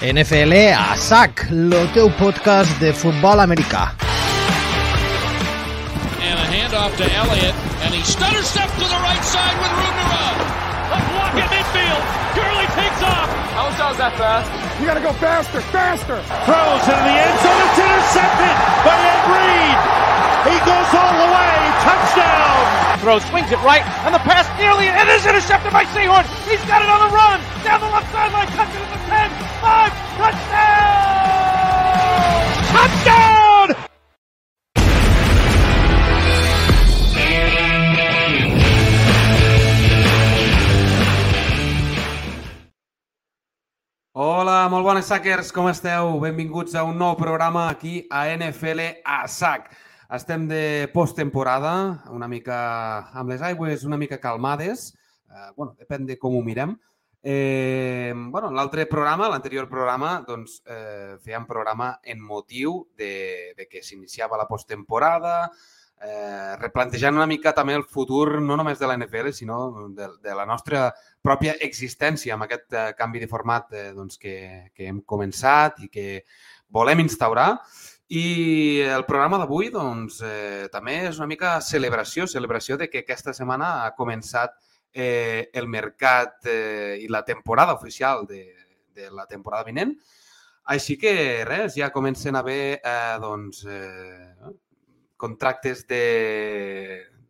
NFL a SAC, el teu podcast de futbol americà. And a handoff to Elliott, and he stutter steps to the right side with room to run. A block at midfield. Gurley takes off. How is that fast? You gotta go faster, faster. Throws into the end zone. It's intercepted by Ed Reed. He goes all the way. Touchdown. Throws, swings it right, and the pass nearly, it is intercepted by Seahorn. He's got it on the run, down the left sideline, cuts it at the 10, 5, touchdown! Touchdown! Hola, molt bones sackers, com esteu? Benvinguts a un nou programa aquí a NFL a SAC. Estem de posttemporada, una mica amb les aigües una mica calmades, eh, bueno, depèn de com ho mirem. Eh, bueno, l'altre programa, l'anterior programa, doncs eh, fèiem programa en motiu de, de que s'iniciava la posttemporada, eh, replantejant una mica també el futur no només de la NFL, sinó de, de la nostra pròpia existència amb aquest eh, canvi de format eh, doncs, que, que hem començat i que volem instaurar. I el programa d'avui doncs, eh, també és una mica celebració, celebració de que aquesta setmana ha començat eh, el mercat eh, i la temporada oficial de, de la temporada vinent. Així que res, ja comencen a haver eh, doncs, eh, contractes de,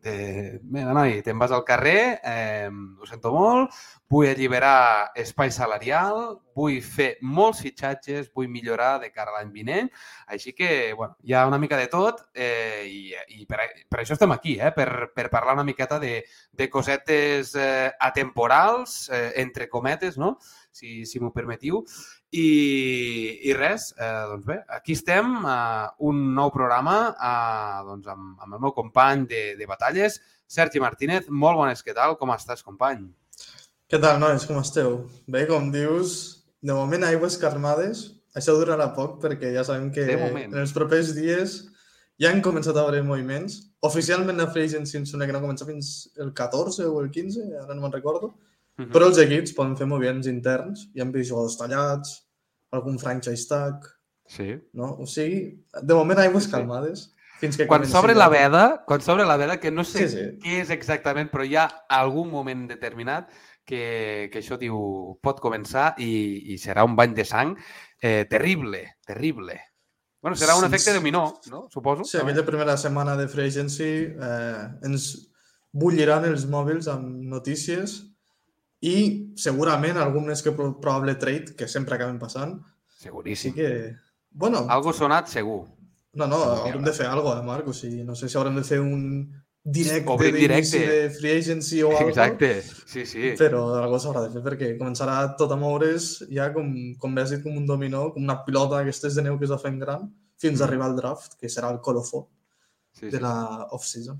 de... Mira, noi, te'n vas al carrer, eh, ho sento molt, vull alliberar espai salarial, vull fer molts fitxatges, vull millorar de cara a l'any vinent, així que, bueno, hi ha una mica de tot eh, i, i per, per això estem aquí, eh, per, per parlar una miqueta de, de cosetes eh, atemporals, eh, entre cometes, no?, si, si m'ho permetiu. I, I res, eh, doncs bé, aquí estem, a un nou programa eh, doncs amb, amb el meu company de, de batalles, Sergi Martínez. Molt bones, què tal? Com estàs, company? Què tal, nois? Com esteu? Bé, com dius, de moment aigües calmades. Això durarà poc perquè ja sabem que en els propers dies ja han començat a haver moviments. Oficialment la Free Agency em sembla que no comença fins el 14 o el 15, ara no me'n recordo. Mhm. Però els equips poden fer moviments interns. Hi han vist jugadors tallats, algun franchise tag, Sí. no? O sigui, de moment aigües Sí, sí. calmades. Fins que Quan s'obre la veda, quan s'obre la veda, que no sé Sí, sí. què és exactament, però hi ha algun moment determinat que, que això diu pot començar i, i serà un bany de sang eh, terrible, terrible. Bueno, serà un efecte dominó, no? Suposo. Sí, aquella primera setmana de Free Agency eh, ens bulliran els mòbils amb notícies i segurament algun més que pro- probable trade, que sempre acaben passant. Així Seguríssim. que, bueno, Algo sonat segur. no, no, haurem de fer alguna cosa, eh, Marc? O sigui, no sé si haurem de fer un directe d'inici directe. de Free Agency o alguna Exacte, sí, sí. però algo s'haurà de fer perquè començarà tot a moure's ja com, com bé has dit, com un dominó, com una pilota d'aquestes de neu que es va fent gran, fins a Mm. arribar al draft, que serà el colofó sí, de sí. la off-season.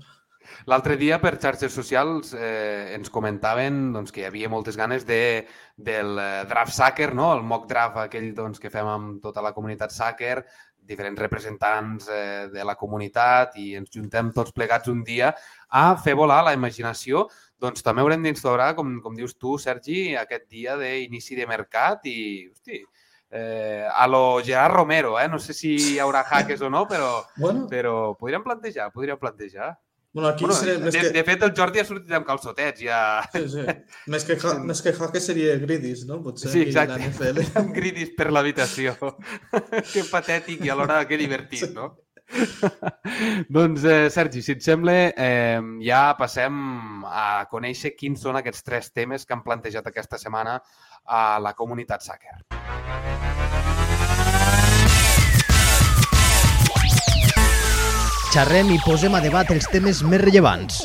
L'altre dia per xarxes socials eh, ens comentaven doncs, que hi havia moltes ganes de, del eh, draft soccer, no? el mock draft aquell doncs, que fem amb tota la comunitat soccer, diferents representants eh, de la comunitat i ens juntem tots plegats un dia a fer volar la imaginació. Doncs també haurem d'instaurar, com, com dius tu, Sergi, aquest dia d'inici de mercat i, hosti, eh, a lo Gerard Romero, eh? no sé si hi haurà hackers o no, però, Bueno, però podríem plantejar, podríem plantejar. Bueno aquí Bueno, seria, de, que, de fet, el Jordi ha sortit amb calçotets, ja. sí, sí. més que, ha, més que seria Gridis, no? Potser Sí, exacte. la NFL. Amb gridis per l'habitació. que patètic i alhora que divertit, no? doncs, eh, Sergi, si et sembla, eh, ja passem a conèixer quins són aquests tres temes que han plantejat aquesta setmana a la comunitat Sàquer. Xerrem i posem a debat els temes més rellevants.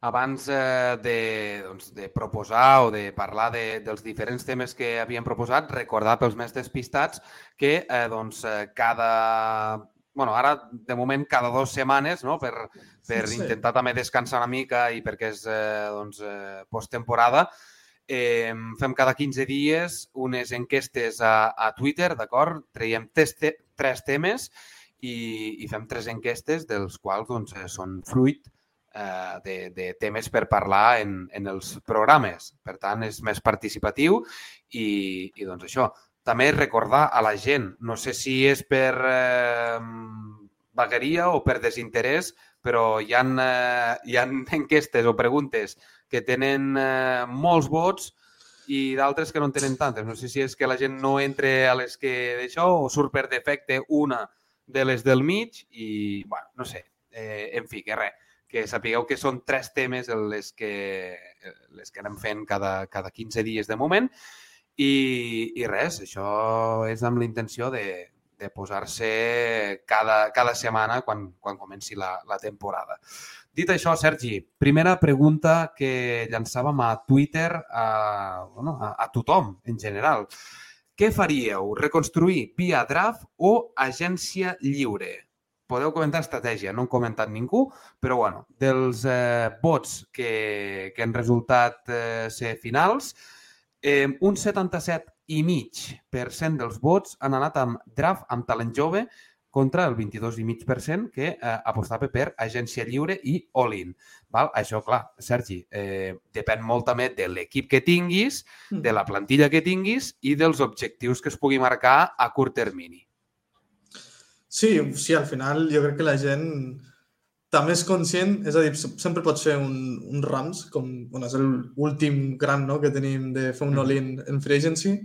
Abans eh, de, doncs, de proposar o de parlar de, dels diferents temes que havíem proposat, recordar pels més despistats que eh, doncs, eh, cada... bueno, ara, de moment, cada dues setmanes, no? per, per Sí. intentar també descansar una mica i perquè és eh, doncs, eh, posttemporada, eh, fem cada 15 dies unes enquestes a, a Twitter, d'acord? Traiem tres, te tres temes i, i fem tres enquestes, dels quals doncs, eh, són fruit eh, de, de temes per parlar en, en els programes. Per tant, és més participatiu i, i doncs això. També recordar a la gent, no sé si és per eh, vagueria o per desinterès, però hi ha, eh, hi ha enquestes o preguntes que tenen eh, molts vots i d'altres que no en tenen tantes. No sé si és que la gent no entre a les que d'això o surt per defecte una de les del mig i, bueno, no sé, eh, en fi, que res, que sapigueu que són tres temes les que, les que anem fent cada, cada 15 dies de moment i, i res, això és amb la intenció de, de posar-se cada, cada setmana quan, quan comenci la, la temporada. Dit això, Sergi, primera pregunta que llançàvem a Twitter a, bueno, a, a tothom, en general. Què faríeu? Reconstruir via draft o agència lliure? Podeu comentar estratègia, no han comentat ningú, però bueno, dels eh, vots que, que han resultat eh, ser finals, eh, un 77 i mig per cent dels vots han anat amb draft amb talent jove contra el 22,5% que eh, apostava per agència lliure i all-in. Això, clar, Sergi, eh, depèn molt també de l'equip que tinguis, de la plantilla que tinguis i dels objectius que es pugui marcar a curt termini. Sí, sí, al final jo crec que la gent també és conscient, és a dir, sempre pots fer un, un Rams, com bueno, és l'últim gran no, que tenim de fer un all-in en free agency,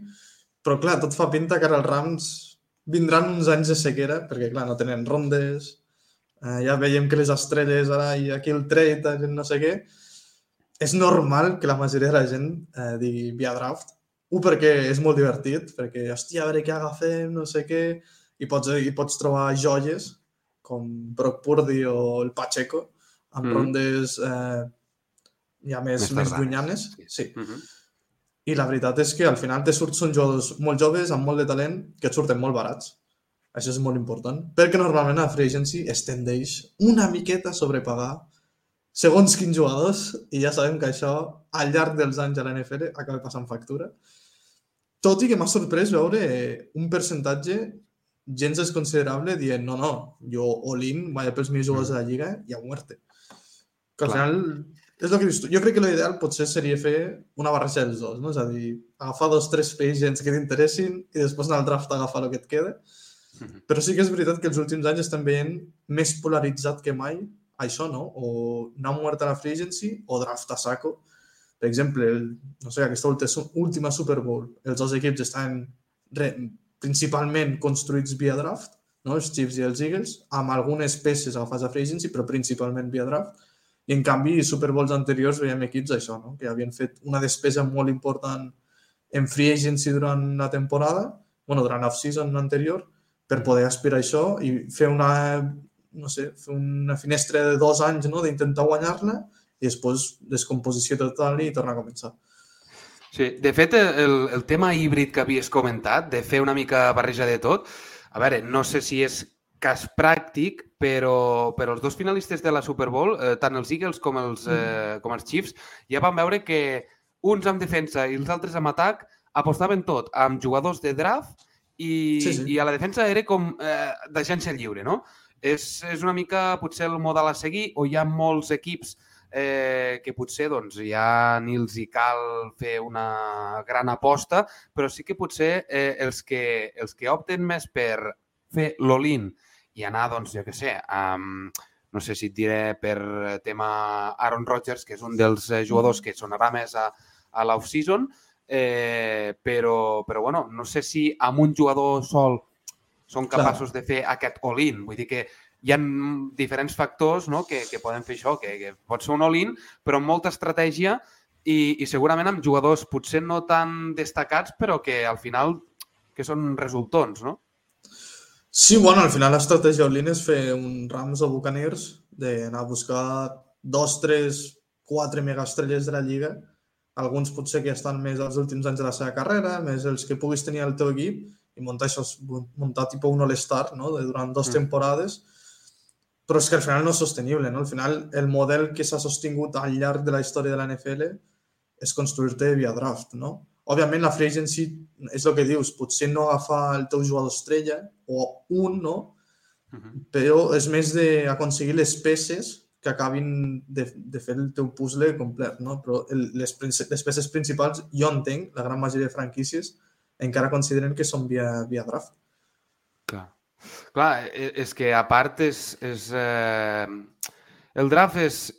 però clar, tot fa pinta que ara els Rams vindran uns anys de sequera, perquè, clar, no tenen rondes, eh, ja veiem que les estrelles ara i aquí el trade, no sé què, és normal que la majoria de la gent eh, digui via draft. Un, perquè és molt divertit, perquè, hòstia, a veure què agafem, no sé què, i pots, i pots trobar joies com Brock Purdy o el Pacheco, amb mm. rondes eh, ja més, més, més llunyanes. Sí. sí. Mm -hmm i la veritat és que al final te surts són jugadors molt joves, amb molt de talent, que et surten molt barats. Això és molt important. Perquè normalment a Free Agency es tendeix una miqueta a sobrepagar segons quins jugadors i ja sabem que això al llarg dels anys a la NFL acaba passant factura. Tot i que m'ha sorprès veure un percentatge gens desconsiderable dient no, no, jo all-in, vaig pels millors jugadors de la lliga i a muerte. Que al Clar. final és el que dius tu. Jo crec que l'ideal potser seria fer una barreja dels dos, no? És a dir, agafar dos, tres gens que t'interessin i després anar al draft a agafar el que et queda. Mhm. Però sí que és veritat que els últims anys estem veient més polaritzat que mai això, no? O anar mort a la free agency o draft a saco. Per exemple, el, no sé, aquesta última Super Bowl, els dos equips estan re, principalment construïts via draft, no? els Chiefs i els Eagles, amb algunes peces agafades a free agency, però principalment via draft i en canvi, Super Bowls anteriors veiem equips això, no? que havien fet una despesa molt important en free agency durant la temporada, bueno, durant off-season anterior, per poder aspirar a això i fer una, no sé, fer una finestra de dos anys no? d'intentar guanyar-la i després descomposició total i tornar a començar. Sí, de fet, el, el tema híbrid que havies comentat, de fer una mica barreja de tot, a veure, no sé si és cas pràctic, però, però els dos finalistes de la Super Bowl, eh, tant els Eagles com els, mm. eh, com els Chiefs, ja vam veure que uns amb defensa i els altres amb atac apostaven tot amb jugadors de draft i, sí, sí. i a la defensa era com eh, d'agència lliure, no? És, és una mica potser el model a seguir o hi ha molts equips eh, que potser doncs, ja ni els hi cal fer una gran aposta, però sí que potser eh, els, que, els que opten més per fer l'all-in i anar, doncs, jo què sé, um, no sé si et diré per tema Aaron Rodgers, que és un dels eh, jugadors que sonarà més a, a l'off-season, eh, però, però bueno, no sé si amb un jugador sol són capaços Clar. de fer aquest all-in. Vull dir que hi ha diferents factors no? que, que poden fer això, que, que pot ser un all-in, però amb molta estratègia i, i segurament amb jugadors potser no tan destacats, però que al final que són resultons, no? Sí, bueno, al final l'estratègia all és fer un Rams o Buccaneers d'anar a buscar dos, tres, quatre megaestrelles de la Lliga, alguns potser que estan més als últims anys de la seva carrera, més els que puguis tenir al teu equip, i muntar això, muntar tipus un All-Star, no?, de durant dues mm. temporades, però és que al final no és sostenible, no? Al final, el model que s'ha sostingut al llarg de la història de la NFL és construir-te via draft, no? Òbviament la free agency és el que dius, potser no agafar el teu jugador estrella o un, no? Uh -huh. Però és més d'aconseguir les peces que acabin de, de fer el teu puzzle complet, no? Però el, les, les peces principals, jo entenc, la gran majoria de franquícies encara consideren que són via, via draft. Clar. Clar, e- és que a part és... és eh... El draft és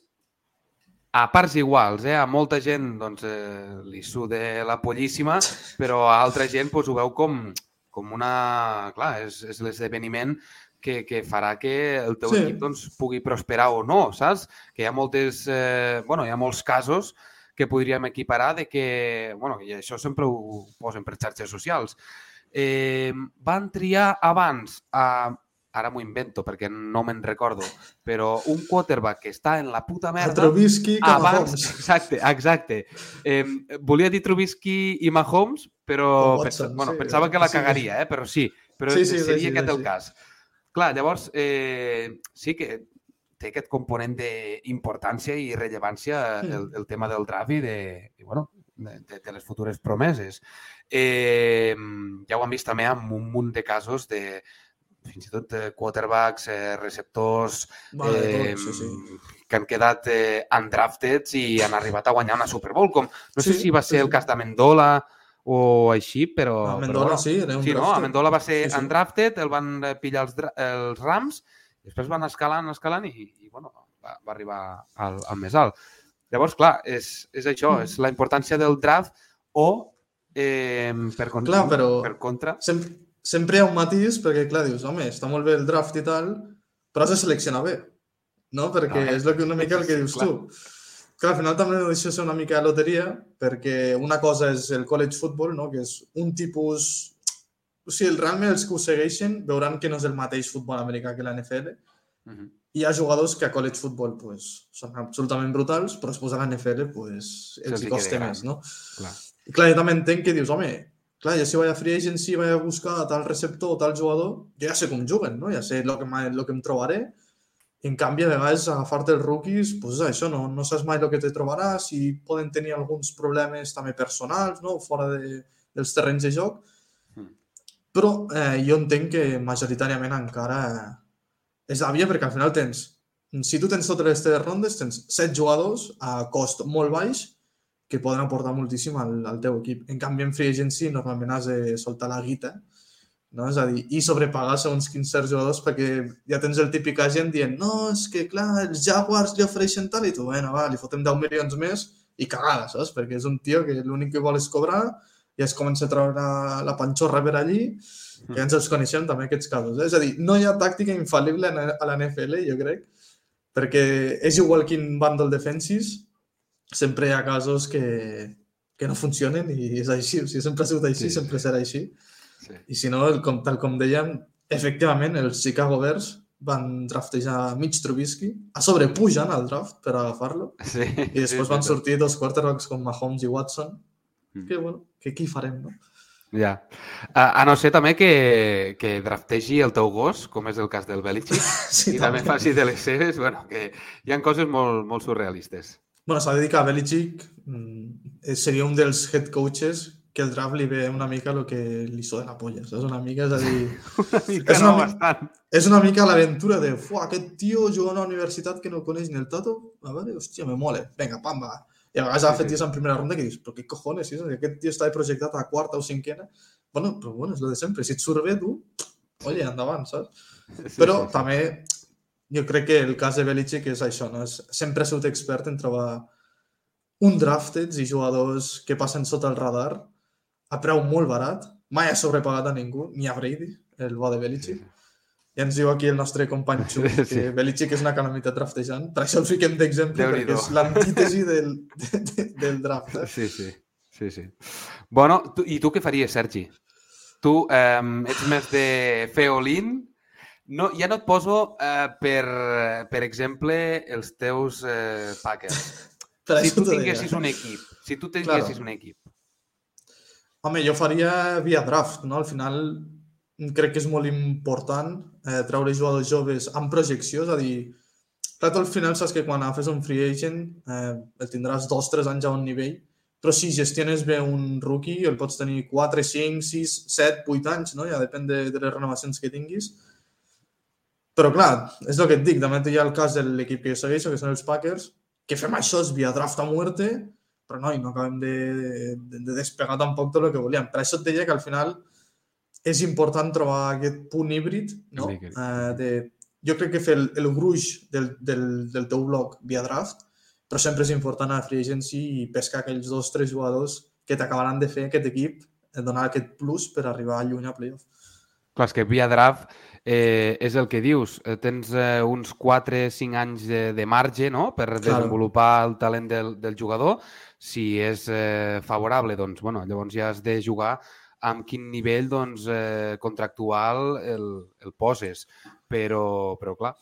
a parts iguals, eh? A molta gent doncs, eh, li sude la pollíssima, però a altra gent doncs, ho veu com, com una... Clar, és, és l'esdeveniment que, que farà que el teu Sí. equip doncs, pugui prosperar o no, saps? Que hi ha moltes... Eh... bueno, hi ha molts casos que podríem equiparar de que... bueno, i això sempre ho posen per xarxes socials. Eh, van triar abans a ara m'ho invento perquè no me'n recordo, però un quarterback que està en la puta A merda... Trubisky, que abans, Mahomes. exacte, exacte. Eh, volia dir Trubisky i Mahomes, però pensa, Watson, bueno, sí, pensava que la sí. cagaria, eh? però sí, però Sí, sí, seria sí, aquest sí. el cas. Clar, llavors, eh, sí que té aquest component d'importància i rellevància el, el tema del draft i de, i, bueno, de, de, les futures promeses. Eh, ja ho hem vist també amb un munt de casos de fins i tot eh, quarterbacks, eh, receptors, Vale, eh, tot, sí, sí. que han quedat eh, undrafted i han arribat a guanyar una Super Bowl. Com, no sé Sí, si va sí, ser el sí. cas d'Amendola o així, però... A però Mendola, bueno, sí, era un Sí, no? Amendola va ser Sí, sí. undrafted, el van eh, pillar els, els Rams, i després van escalant, escalant i, i bueno, va, va arribar al, al més alt. Llavors, clar, és, és això, Mm. és la importància del draft o, eh, per, contra, Clar, però- per contra... Sempre, sempre hi ha un matís, perquè clar, dius, home, està molt bé el draft i tal, però has de seleccionar bé, no? Perquè Ah, és el que, una mica el que sí, dius clar. tu. Clar, al final també no deixa de ser una mica de loteria, perquè una cosa és el college football, no? que és un tipus... O sigui, realment els que ho segueixen veuran que no és el mateix futbol americà que la NFL. Mhm. Hi ha jugadors que a college football pues, són absolutament brutals, però després a la NFL pues, els hi costa més, no? Clar. I clar, jo també entenc que dius, home, clar, jo si vaig a free agency vaig a buscar tal receptor o tal jugador, jo ja sé com juguen, no? Ja sé el que, lo que em trobaré. I en canvi, a vegades, agafar-te els rookies, pues això, no, no saps mai el que te trobaràs i poden tenir alguns problemes també personals, no? Fora de, dels terrenys de joc. Mm. Però eh, jo entenc que majoritàriament encara eh, és la via perquè al final tens, si tu tens totes les teves rondes, tens set jugadors a cost molt baix que poden aportar moltíssim al, al teu equip. En canvi, en free agency normalment has de soltar la guita, no? és a dir, i sobrepagar segons quins certs jugadors perquè ja tens el típic agent dient no, és que clar, els Jaguars li ofereixen tal i tu, bueno, va, li fotem 10 milions més i cagada, saps? Perquè és un tio que l'únic que vol és cobrar i es comença a treure la, la panxorra per allí que ja ens els coneixem també aquests casos. Eh? És a dir, no hi ha tàctica infal·lible a la NFL, jo crec, perquè és igual quin bàndol defensis, sempre hi ha casos que, que no funcionen i és així. O sigui, sempre ha sigut així, Sí, sempre serà així. Sí. I si no, el, com, tal com dèiem, efectivament, els Chicago Bears van draftejar Mitch Trubisky, a sobre pugen al draft per agafar-lo, Sí, i després van sortir dos quarterbacks com Mahomes i Watson, Mm. que, bueno, que aquí farem, no? Ja. A, a no ser també que, que draftegi el teu gos, com és el cas del Belichick, Sí, i també faci de les seves, bueno, que hi ha coses molt, molt surrealistes. Bueno, s'ha de dir que a Belichick mm, eh, seria un dels head coaches que el draft li ve una mica el que li suda la polla, saps? Una mica, és a dir, Una mica, És no, una mi- bastant. és una mica l'aventura de, fuà, aquest tio juga a una universitat que no coneix ni el tato, a veure, hòstia, me mole, vinga, pam, va. I a vegades ha Sí, fet sí. tios en primera ronda que dius, però què cojones, si aquest tio està projectat a quarta o cinquena, bueno, però bueno, és lo de sempre, si et surt bé, tu, oye, endavant, saps? Sí, Però sí, sí. també jo crec que el cas de Belichick és això, no? És, sempre ha sigut expert en trobar un drafted i jugadors que passen sota el radar a preu molt barat, mai ha sobrepagat a ningú, ni a Brady, el bo de Belichick. Ja ens diu aquí el nostre company Xuc que Sí. Belichick és una calamitat draftejant. Per això el fiquem d'exemple, perquè és l'antítesi del, de, de, del draft. Eh? Sí, sí. sí, sí. Bueno, tu, i tu què faries, Sergi? Tu eh, ets més de fer all-in? No, ja no et poso, eh, per, per exemple, els teus eh, Packers. Per Si tu tinguessis un equip, si tu tinguessis un equip, Home, jo faria via draft, no? Al final crec que és molt important eh, treure jugadors joves amb projecció, és a dir, clar, tu al final saps que quan agafes un free agent eh, el tindràs dos, tres anys a un nivell, però si gestiones bé un rookie el pots tenir 4, 5, 6, 7, 8 anys, no? Ja depèn de, de les renovacions que tinguis. Però clar, és el que et dic, també hi ha el cas de l'equip que jo segueixo, que són els Packers, que fem això és via draft a muerte, però no, i no acabem de, de, de despegar tampoc tot el que volíem. Per això et deia que al final és important trobar aquest punt híbrid, no? Híbrid. Eh, de, jo crec que fer el, el gruix del, del, del teu bloc via draft, però sempre és important a free agency i pescar aquells dos tres jugadors que t'acabaran de fer aquest equip, eh, donar aquest plus per arribar lluny a playoff. Clar, és que via draft eh, és el que dius. Eh, tens eh, uns 4-5 anys de, de marge no? per Claro. desenvolupar el talent del, del jugador. Si és eh, favorable, doncs, bueno, llavors ja has de jugar amb quin nivell doncs, eh, contractual el, el poses. Però, però clar,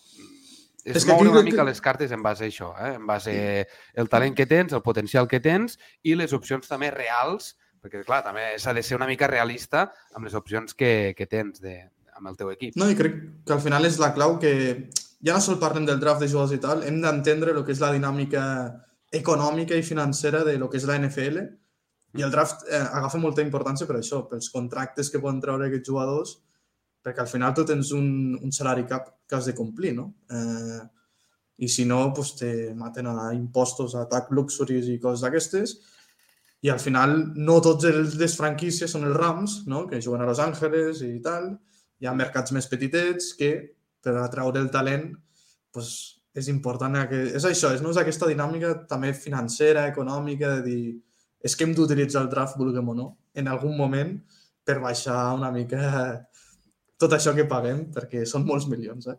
és, És moure una mica que- les cartes en base a això, eh? en base el talent que tens, el potencial que tens i les opcions també reals, perquè clar, també s'ha de ser una mica realista amb les opcions que, que tens de, amb el teu equip. No, i crec que al final és la clau que ja no sol parlem del draft de jugadors i tal, hem d'entendre el que és la dinàmica econòmica i financera de lo que és la NFL i el draft eh, agafa molta importància per això, pels contractes que poden treure aquests jugadors, perquè al final tu tens un, un salari cap que has de complir, no? Eh, I si no, pues, te maten a impostos, a tax luxuries i coses d'aquestes, i al final no tots els, les franquícies són els Rams, no? que juguen a Los Angeles i tal, hi ha mercats més petitets que per atraure el talent pues, és important que... és això, és, no? és aquesta dinàmica també financera, econòmica, de dir és que hem d'utilitzar el draft, vulguem o no, en algun moment per baixar una mica tot això que paguem, perquè són molts milions. Eh?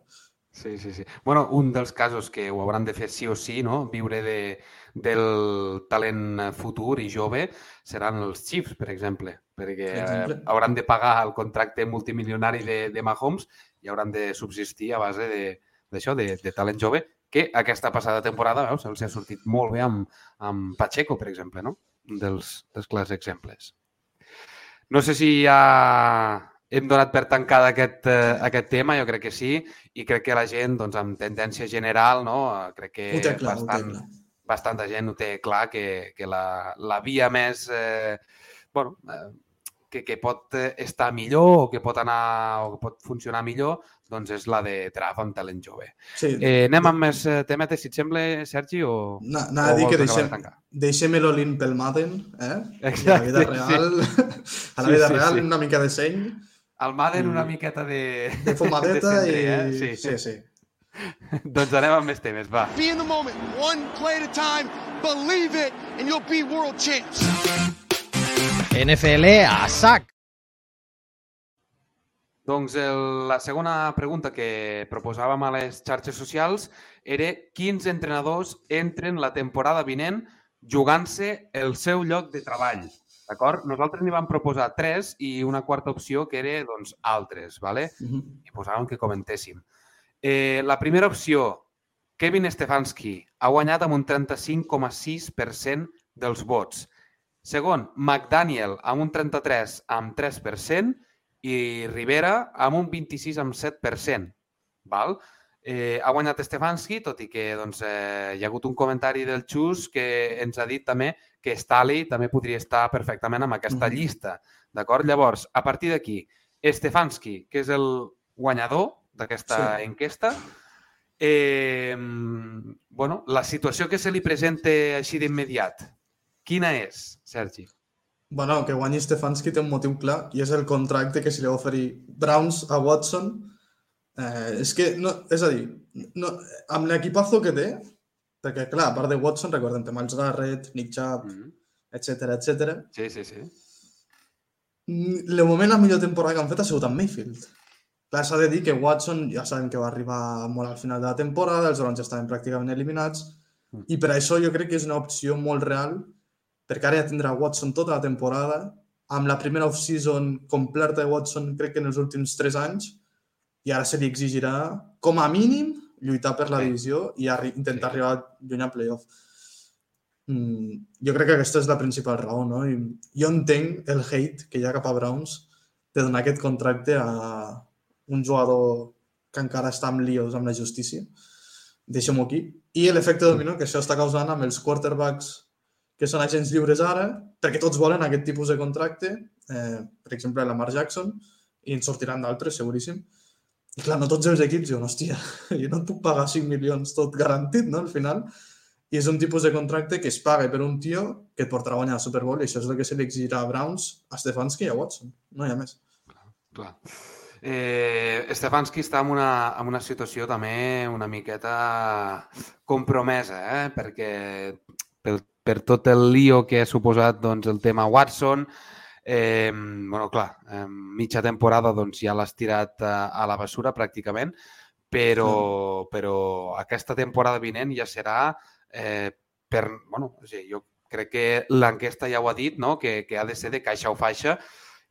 Sí, sí, sí. Bueno, un dels casos que ho hauran de fer sí o sí, no? viure de, del talent futur i jove, seran els Chiefs, per exemple, perquè eh, hauran de pagar el contracte multimilionari de, de Mahomes i hauran de subsistir a base de- d'això, de, de talent jove, que aquesta passada temporada, veus, els ha sortit molt bé amb, amb Pacheco, per exemple, no? Dels, dels clars exemples. No sé si ja hem donat per tancat aquest, eh, aquest tema, jo crec que sí, i crec que la gent, doncs, amb tendència general, no? crec que clar, bastant, bastanta gent ho té clar que, que la, la via més eh, bueno, eh, que, que pot eh, estar millor o que pot anar o que pot funcionar millor doncs és la de draft amb talent jove. Sí, Eh, anem amb més eh, temetes, si et sembla, Sergi, o, Na- o Anava a dir que deixem, de deixem l'Olin pel Madden, eh? I a la Exacte, vida sí. real, a la Sí, vida sí, real sí. una mica de seny, El Madden una Mm. miqueta de... de fumadeta de i... cendrer, eh? Sí, sí. doncs anem amb més temes, va. Be in the moment, one play at a time. Believe it, and you'll be world champs. NFL a sac. Doncs el, la segona pregunta que proposàvem a les xarxes socials era quins entrenadors entren la temporada vinent jugant-se el seu lloc de treball. D'acord? Nosaltres n'hi vam proposar tres i una quarta opció que era doncs, altres, ¿vale? Mhm. i posàvem que comentéssim. Eh, la primera opció, Kevin Stefanski, ha guanyat amb un 35,6% dels vots. Segon, McDaniel amb un 33 amb 3% i Rivera amb un 26 amb 7%. Val? Eh, ha guanyat Stefanski, tot i que doncs, eh, hi ha hagut un comentari del Xus que ens ha dit també que Staley també podria estar perfectament amb aquesta Mhm. llista. D'acord? Llavors, a partir d'aquí, Stefanski, que és el guanyador d'aquesta Sí. enquesta, eh, bueno, la situació que se li presenta així d'immediat, quina és, Sergi? Bueno, que guanyi Stefanski té un motiu clar i és el contracte que se li va oferir Browns a Watson. Eh, és que, no, és a dir, no, amb l'equipazo que té, perquè, clar, a part de Watson, recordem, té Miles Garrett, Nick Chubb, Mm. etc etc. Sí, sí, sí. De moment, la millor temporada que han fet ha sigut amb Mayfield. Clar, s'ha de dir que Watson ja sabem que va arribar molt al final de la temporada, els Browns ja estaven pràcticament eliminats, Mm. i per això jo crec que és una opció molt real, perquè ara ja tindrà Watson tota la temporada, amb la primera off-season completa de Watson, crec que en els últims tres anys, i ara se li exigirà, com a mínim, lluitar per la divisió i arri intentar Sí. arribar lluny a playoff. Mm, jo crec que aquesta és la principal raó, no? I jo entenc el hate que hi ha cap a Browns de donar aquest contracte a un jugador que encara està amb líos amb la justícia. Deixem-ho aquí. I l'efecte dominó que això està causant amb els quarterbacks que són agents lliures ara, perquè tots volen aquest tipus de contracte, eh, per exemple, Lamar Jackson, i en sortiran d'altres, seguríssim. I clar, no tots els equips diuen, hòstia, jo no et puc pagar 5 milions tot garantit, no?, al final. I és un tipus de contracte que es paga per un tio que et portarà a guanyar el Super Bowl i això és el que se li exigirà a Browns, a Stefanski i a Watson. No hi ha més. Clar. Eh, Stefanski està en una, en una situació també una miqueta compromesa, eh? perquè per, per tot el lío que ha suposat doncs, el tema Watson, eh, bueno, clar, eh, mitja temporada doncs, ja l'has tirat a, a la bessura pràcticament, però, però aquesta temporada vinent ja serà eh, per, bueno, o sigui, jo crec que l'enquesta ja ho ha dit, no? que, que ha de ser de caixa o faixa,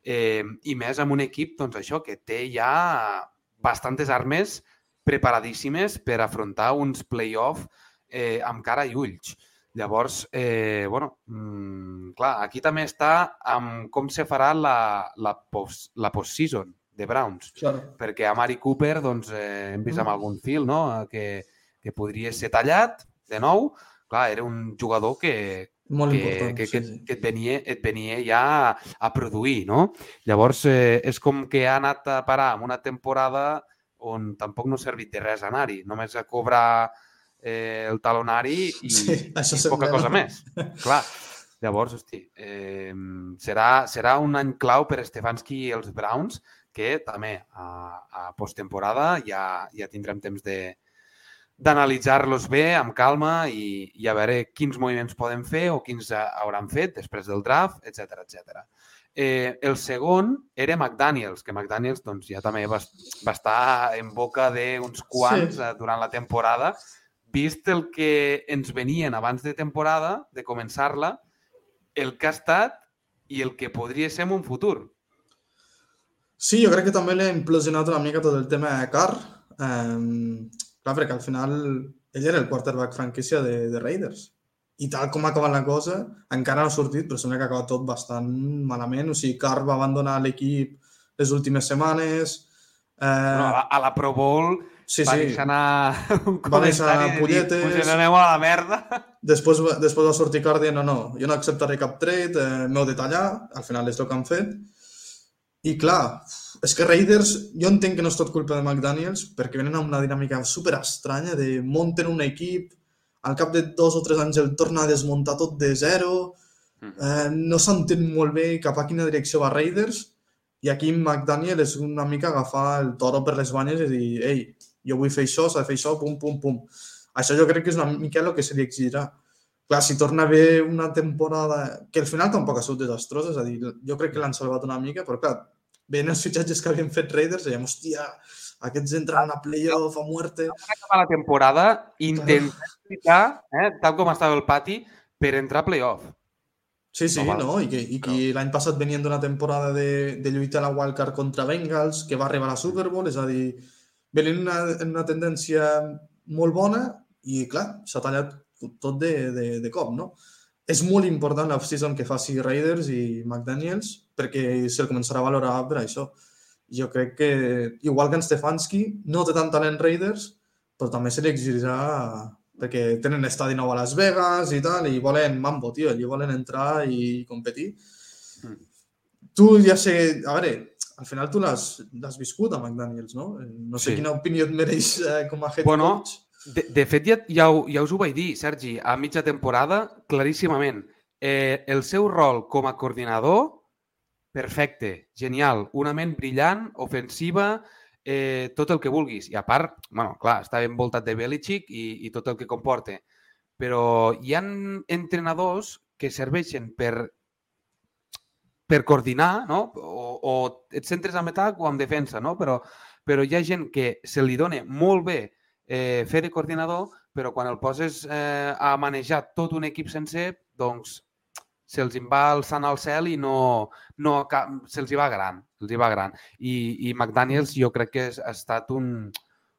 eh, i més amb un equip, doncs això, que té ja bastantes armes preparadíssimes per afrontar uns play-off eh, amb cara i ulls. Llavors, eh, bueno, mmm, clar, aquí també està amb com se farà la, la, post, la post-season de Browns. Claro. Perquè a Mari Cooper doncs, eh, hem vist amb algun fil no? que, que podria ser tallat, de nou, clar, era un jugador que, Molt que, important, que, sí, que, sí. que et, venia, et venia ja a produir, no? Llavors, eh, és com que ha anat a parar en una temporada on tampoc no ha servit de res anar-hi, només a cobrar eh, el talonari i, Sí, això i poca cosa més. Clar. Llavors, hosti, eh, serà, serà un any clau per Stefanski i els Browns, que també a, a posttemporada ja, ja tindrem temps de d'analitzar-los bé, amb calma i, i a veure quins moviments poden fer o quins ha- hauran fet després del draft, etc etc. Eh, el segon era McDaniels, que McDaniels doncs, ja també va, va estar en boca d'uns quants Sí. sí. durant la temporada, vist el que ens venien abans de temporada, de començar-la, el que ha estat i el que podria ser en un futur. Sí, jo crec que també l'ha implosionat una mica tot el tema de Carr. Um, clar, perquè al final ell era el quarterback franquícia de, de Raiders. I tal com ha acabat la cosa, encara no ha sortit, però sembla que ha acabat tot bastant malament. O sigui, Carr va abandonar l'equip les últimes setmanes. Eh, Bueno, a, la, a la Pro Bowl sí, va sí. deixar anar un Va deixar dir, polletes. "Us aneu a la merda. Després, després va sortir Carr dient no, no, jo no acceptaré cap trade, eh, m'heu de tallar, al final és el que han fet. I clar, és que Raiders, jo entenc que no és tot culpa de McDaniels, perquè venen amb una dinàmica super estranya de munten un equip, al cap de dos o tres anys el torna a desmuntar tot de zero, eh, no s'entén molt bé cap a quina direcció va Raiders, i aquí McDaniel és una mica agafar el toro per les banyes i dir, ei, jo vull fer això, s'ha de fer això, pum, pum, pum. Això jo crec que és una mica el que se li exigirà. Clar, si torna a haver una temporada que al final tampoc ha sigut desastrosa, és a dir, jo crec que l'han salvat una mica, però clar, veient els fitxatges que havien fet Raiders, dèiem, hòstia, aquests entren a playoff a muerte. Acabar la temporada intentar lluitar, eh, tal com estava el pati, per entrar a playoff. Sí, sí, No, no? I que, i que l'any passat venien d'una temporada de, de lluitar a la wildcard contra Bengals, que va arribar a la Super Bowl, és a dir, venien una, una tendència molt bona i, clar, s'ha tallat tot de, de, de cop, no? És molt important l'off-season que faci Raiders i McDaniels perquè se'l començarà a valorar per això. Jo crec que, igual que en Stefanski, no té tant talent Raiders, però també se li exigirà perquè tenen estadi nou a Las Vegas i tal, i volen mambo, tio, i volen entrar i competir. Mm. Tu ja sé, a veure, al final tu l'has viscut a McDaniels, no? No sé Sí. quina opinió et mereix eh, com a head Bueno, coach. De, de fet, ja, ja, ja us ho vaig dir, Sergi, a mitja temporada, claríssimament. Eh, el seu rol com a coordinador, perfecte, genial, una ment brillant, ofensiva, eh, tot el que vulguis. I a part, bueno, clar, està envoltat de Belichick i, i tot el que comporta. Però hi han entrenadors que serveixen per per coordinar, no? O, o et centres en atac o en defensa, no? Però, però hi ha gent que se li dona molt bé eh, fer de coordinador, però quan el poses eh, a manejar tot un equip sencer, doncs se'ls va alçant al cel i no, no se'ls va gran, se'ls va gran. I, I McDaniels jo crec que ha estat un,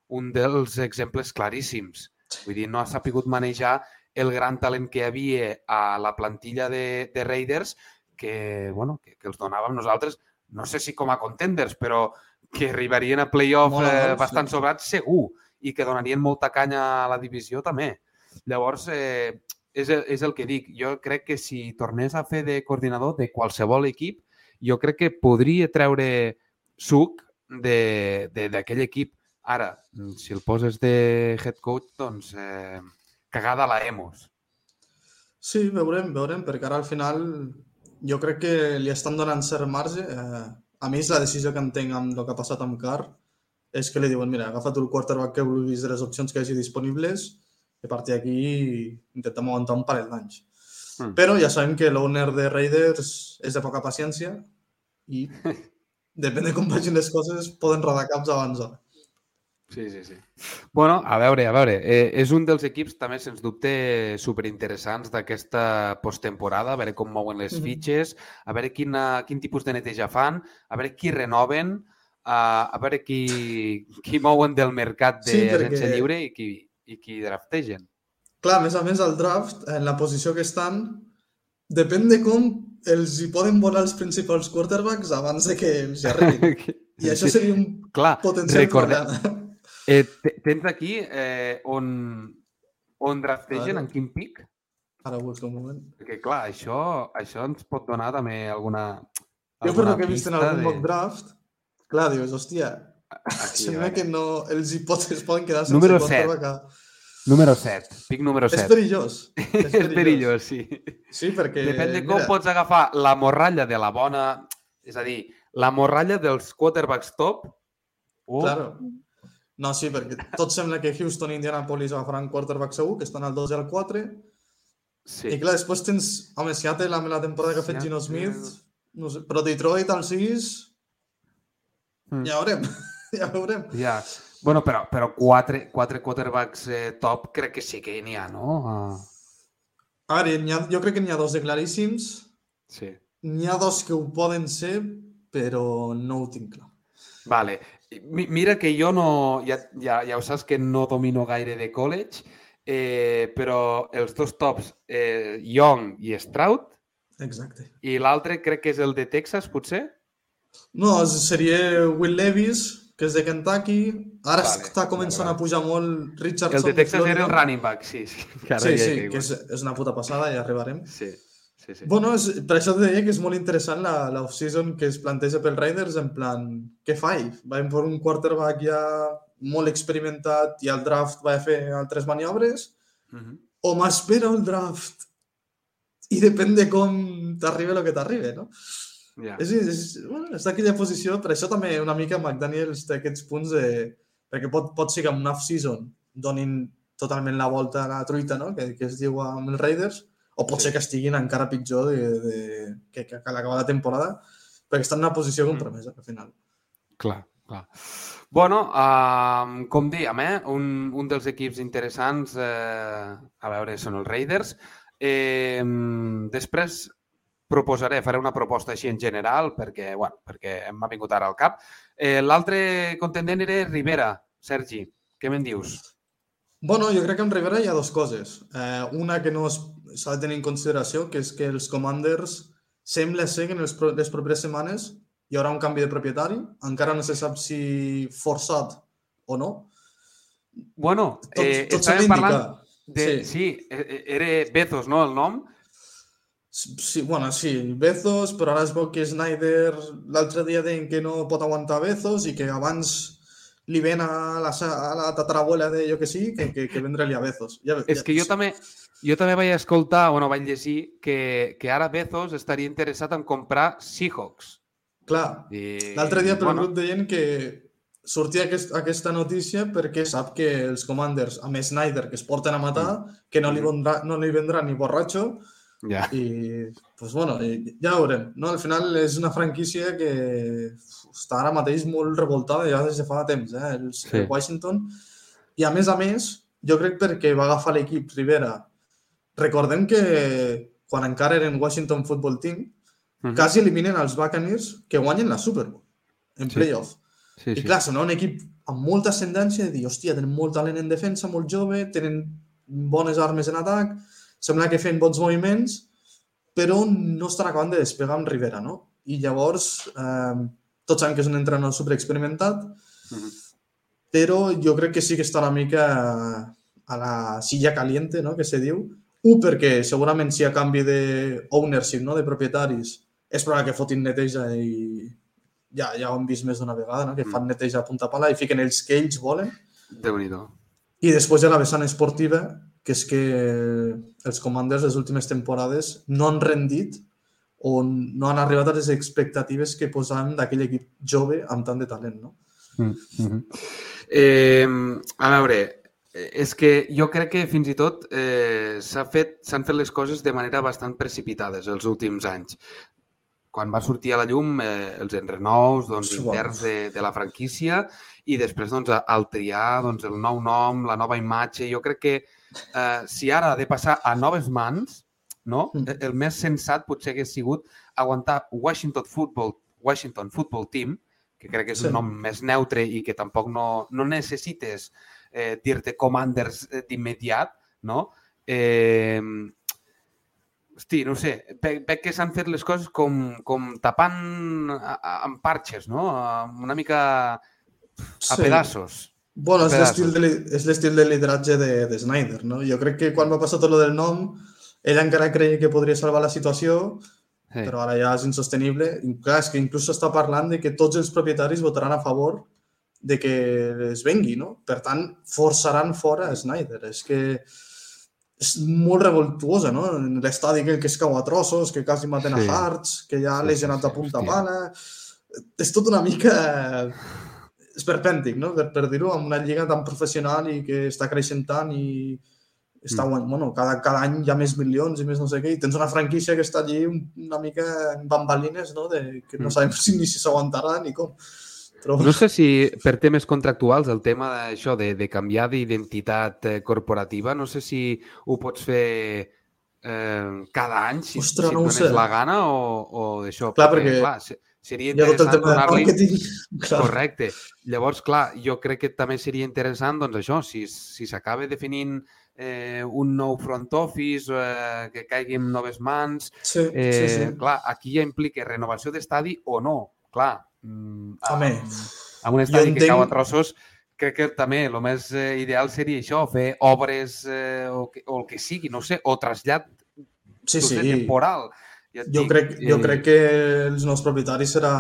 un dels exemples claríssims. Vull dir, no ha sapigut manejar el gran talent que havia a la plantilla de, de Raiders que, bueno, que, que els donàvem nosaltres, no sé si com a contenders, però que arribarien a playoff eh, bastant sí. sobrats segur i que donarien molta canya a la divisió també. Llavors, eh, és, el, és el que dic. Jo crec que si tornés a fer de coordinador de qualsevol equip, jo crec que podria treure suc de- de- d'aquell equip. Ara, si el poses de head coach, doncs eh, cagada la Emos. Sí, veurem, veurem, perquè ara al final jo crec que li estan donant cert marge. Eh, a mi és la decisió que entenc amb el que ha passat amb Carr, és que li diuen, mira, agafa tu el quarterback que vulguis de les opcions que hi hagi disponibles i a partir d'aquí intentem aguantar un parell d'anys. Mm. Però ja sabem que l'owner de Raiders és de poca paciència i depèn de com vagin les coses poden rodar caps abans d'hora. Sí, sí, sí. Bueno, a veure, a veure, eh, és un dels equips també, sens dubte, superinteressants d'aquesta posttemporada, a veure com mouen les Mhm. fitxes, a veure quina, quin tipus de neteja fan, a veure qui renoven, a, a veure qui, qui mouen del mercat Sí, d'agència perquè- lliure i qui, i qui draftegen. Clar, a més a més, al draft, en la posició que estan, depèn de com els hi poden volar els principals quarterbacks abans de que els hi arribin. I això Sí, seria un Clar, potencial recordem, problema. Eh, te- tens aquí eh, on, on draftegen, en quin pic? Ara busco un moment. Perquè, clar, això, això ens pot donar també alguna... Jo per alguna lo que he vist en algun de- mock draft, clar, dius, hòstia, Aquí, sembla que no, els hi pot, es poden quedar sense Número quarterback. a- Número 7, pic número És 7. perillós. És perillós, sí. Sí, perquè... Depèn de com mira, pots agafar la morralla de la bona... És a dir, la morralla dels quarterbacks top o... Claro. No, sí, perquè tot sembla que Houston i Indianapolis agafaran quarterback segur, que estan al 2 i al 4. Sí. I clar, després tens... Home, Seattle amb la temporada que ha fet Gino. Smith, no sé, però Detroit al 6... Mm. Ja veurem, ja veurem. Ja. Bueno, però, però quatre, quatre quarterbacks eh, top crec que sí que n'hi ha, no? Uh, A veure, ha, jo crec que n'hi ha dos de claríssims, sí. n'hi ha dos que ho poden ser, però no ho tinc clar. Vale. Mi- Mira que jo no... Ja, ja, ja ho saps que no domino gaire de college, eh, però els dos tops, eh, Young i Stroud, Exacte. i l'altre crec que és el de Texas, potser? No, seria Will Levis, que és de Kentucky. Ara Vale, està començant vale, a pujar molt Richardson. El de Texas era el running back, sí. sí que Sí, sí, que és, és una puta passada, ja arribarem. Sí, sí, sí. Bueno, és, per això et deia que és molt interessant la, la off-season que es planteja pel Raiders en plan, què faig? Vam per un quarterback ja molt experimentat i al draft va fer altres maniobres Mhm. o m'espero el draft i depèn de com t'arriba el que t'arriba, no? Ja. És, és, bueno, està en aquella posició, per això també una mica McDaniels té aquests punts de... perquè pot, pot ser que en una off-season donin totalment la volta a la truita, no? que, que es diu amb els Raiders, o pot Sí. ser que estiguin encara pitjor de, de, que, que, que l'acabar la temporada, perquè estan en una posició compromesa, al final. Clar, clar. Bueno, uh, com dèiem, eh? un, un dels equips interessants, eh, a veure, són els Raiders. Eh, després proposaré, faré una proposta així en general, perquè, bueno, perquè m'ha vingut ara al cap. Eh, L'altre contendent era Rivera. Sergi, què me'n dius? Bueno, jo crec que amb Rivera hi ha dues coses. Eh, una que no s'ha de tenir en consideració, que és que els Commanders sembla ser que en les, pro les properes setmanes hi haurà un canvi de propietari. Encara no se sap si forçat o no. Bueno, Tot, eh, tot estàvem parlant de... Sí, sí eh, eh, era Bezos, no?, el nom? Sí, bueno, sí, Bezos, però ara es veu que Snyder l'altre dia deien que no pot aguantar Bezos i que abans li ven a la, a la tatarabuela de jo que sí, que, que, que vendre-li a Bezos. Ja, És que jo també, jo també vaig escoltar, bueno, vaig llegir que, que ara Bezos estaria interessat en comprar Seahawks. Clar, I, l'altre dia per bueno, grup deien que sortia aquest, aquesta notícia perquè sap que els Commanders, amb Snyder, que es porten a matar, que no li, Mhm. vendrà, no li vendrà ni borratxo, Ja. i pues, bueno, ja veurem. No? Al final és una franquícia que està ara mateix molt revoltada ja des de fa temps, eh? els Sí. Washington. I a més a més, jo crec perquè va agafar l'equip Rivera. Recordem que quan encara eren Washington Football Team, Mhm. quasi eliminen els Buccaneers que guanyen la Super Bowl en Sí. playoff. Sí, I sí. clar, sembla un equip amb molta ascendència de dir, hòstia, tenen molt talent en defensa, molt jove, tenen bones armes en atac, sembla que feien bons moviments, però no estan acabant de despegar amb Rivera, no? I llavors, eh, tots sabem que és un entrenador superexperimentat, Mhm. però jo crec que sí que està una mica a la silla caliente, no?, que se diu. Un, perquè segurament si a canvi de ownership, no?, de propietaris, és probable que fotin neteja i ja, ja ho hem vist més d'una vegada, no? que fan neteja a punta pala i fiquen ells que ells volen. déu nhi I després hi ha la vessant esportiva, que és que els Commanders les últimes temporades no han rendit o no han arribat a les expectatives que posàvem d'aquell equip jove amb tant de talent, no? Mm -hmm. eh, a veure, és que jo crec que fins i tot eh, s'han fet, fet les coses de manera bastant precipitades els últims anys. Quan va sortir a la llum eh, els enrenous doncs, interns de, de la franquícia i després doncs, al triar doncs, el nou nom, la nova imatge, jo crec que eh, si ara ha de passar a noves mans, no? Mm. el més sensat potser hagués sigut aguantar Washington Football, Washington Football Team, que crec que és sí. un nom més neutre i que tampoc no, no necessites eh, dir-te Commanders eh, d'immediat, no? Eh, hosti, no sé, veig, veig que s'han fet les coses com, com tapant a, a, amb parxes, no? Una mica a sí. pedaços. Bueno, és l'estil de, de lideratge de, de Snyder, no? Jo crec que quan va passar tot lo del nom, ell encara creia que podria salvar la situació, sí. però ara ja és insostenible. I, clar, és que inclús s'està parlant de que tots els propietaris votaran a favor de que es vengui, no? Per tant, forçaran fora a Snyder. És que és molt revoltuosa, no? L'estadi que, que es cau a trossos, que quasi maten sí. a Hearts, que ja sí, lesionat sí, sí, a punta hòstia. pala... És tot una mica esperpèntic, no? per, per dir-ho, amb una lliga tan professional i que està creixent tant i està, mm. bueno, cada, cada any hi ha més milions i més no sé què, i tens una franquícia que està allí una mica en bambalines, no? De, que no mm. sabem si ni si s'aguantarà ni com. Però... No sé si per temes contractuals el tema d'això de, de canviar d'identitat eh, corporativa, no sé si ho pots fer eh, cada any, si, Ostres, si no et la gana o, o d'això. Clar, perquè, perquè clar, seria interessant donar-li... Correcte. Llavors, clar, jo crec que també seria interessant, doncs això, si si s'acaba definint eh, un nou front office, eh, que caigui en noves mans... Sí, eh, sí, sí. Clar, aquí ja implica renovació d'estadi o no. Clar, mm, Home, amb, amb un estadi que entenc... cau a trossos, crec que també el més eh, ideal seria això, fer obres eh, o, que, o el que sigui, no sé, o trasllat sí, sí. temporal. Ja jo, dic, crec, jo eh... crec que els nous propietaris serà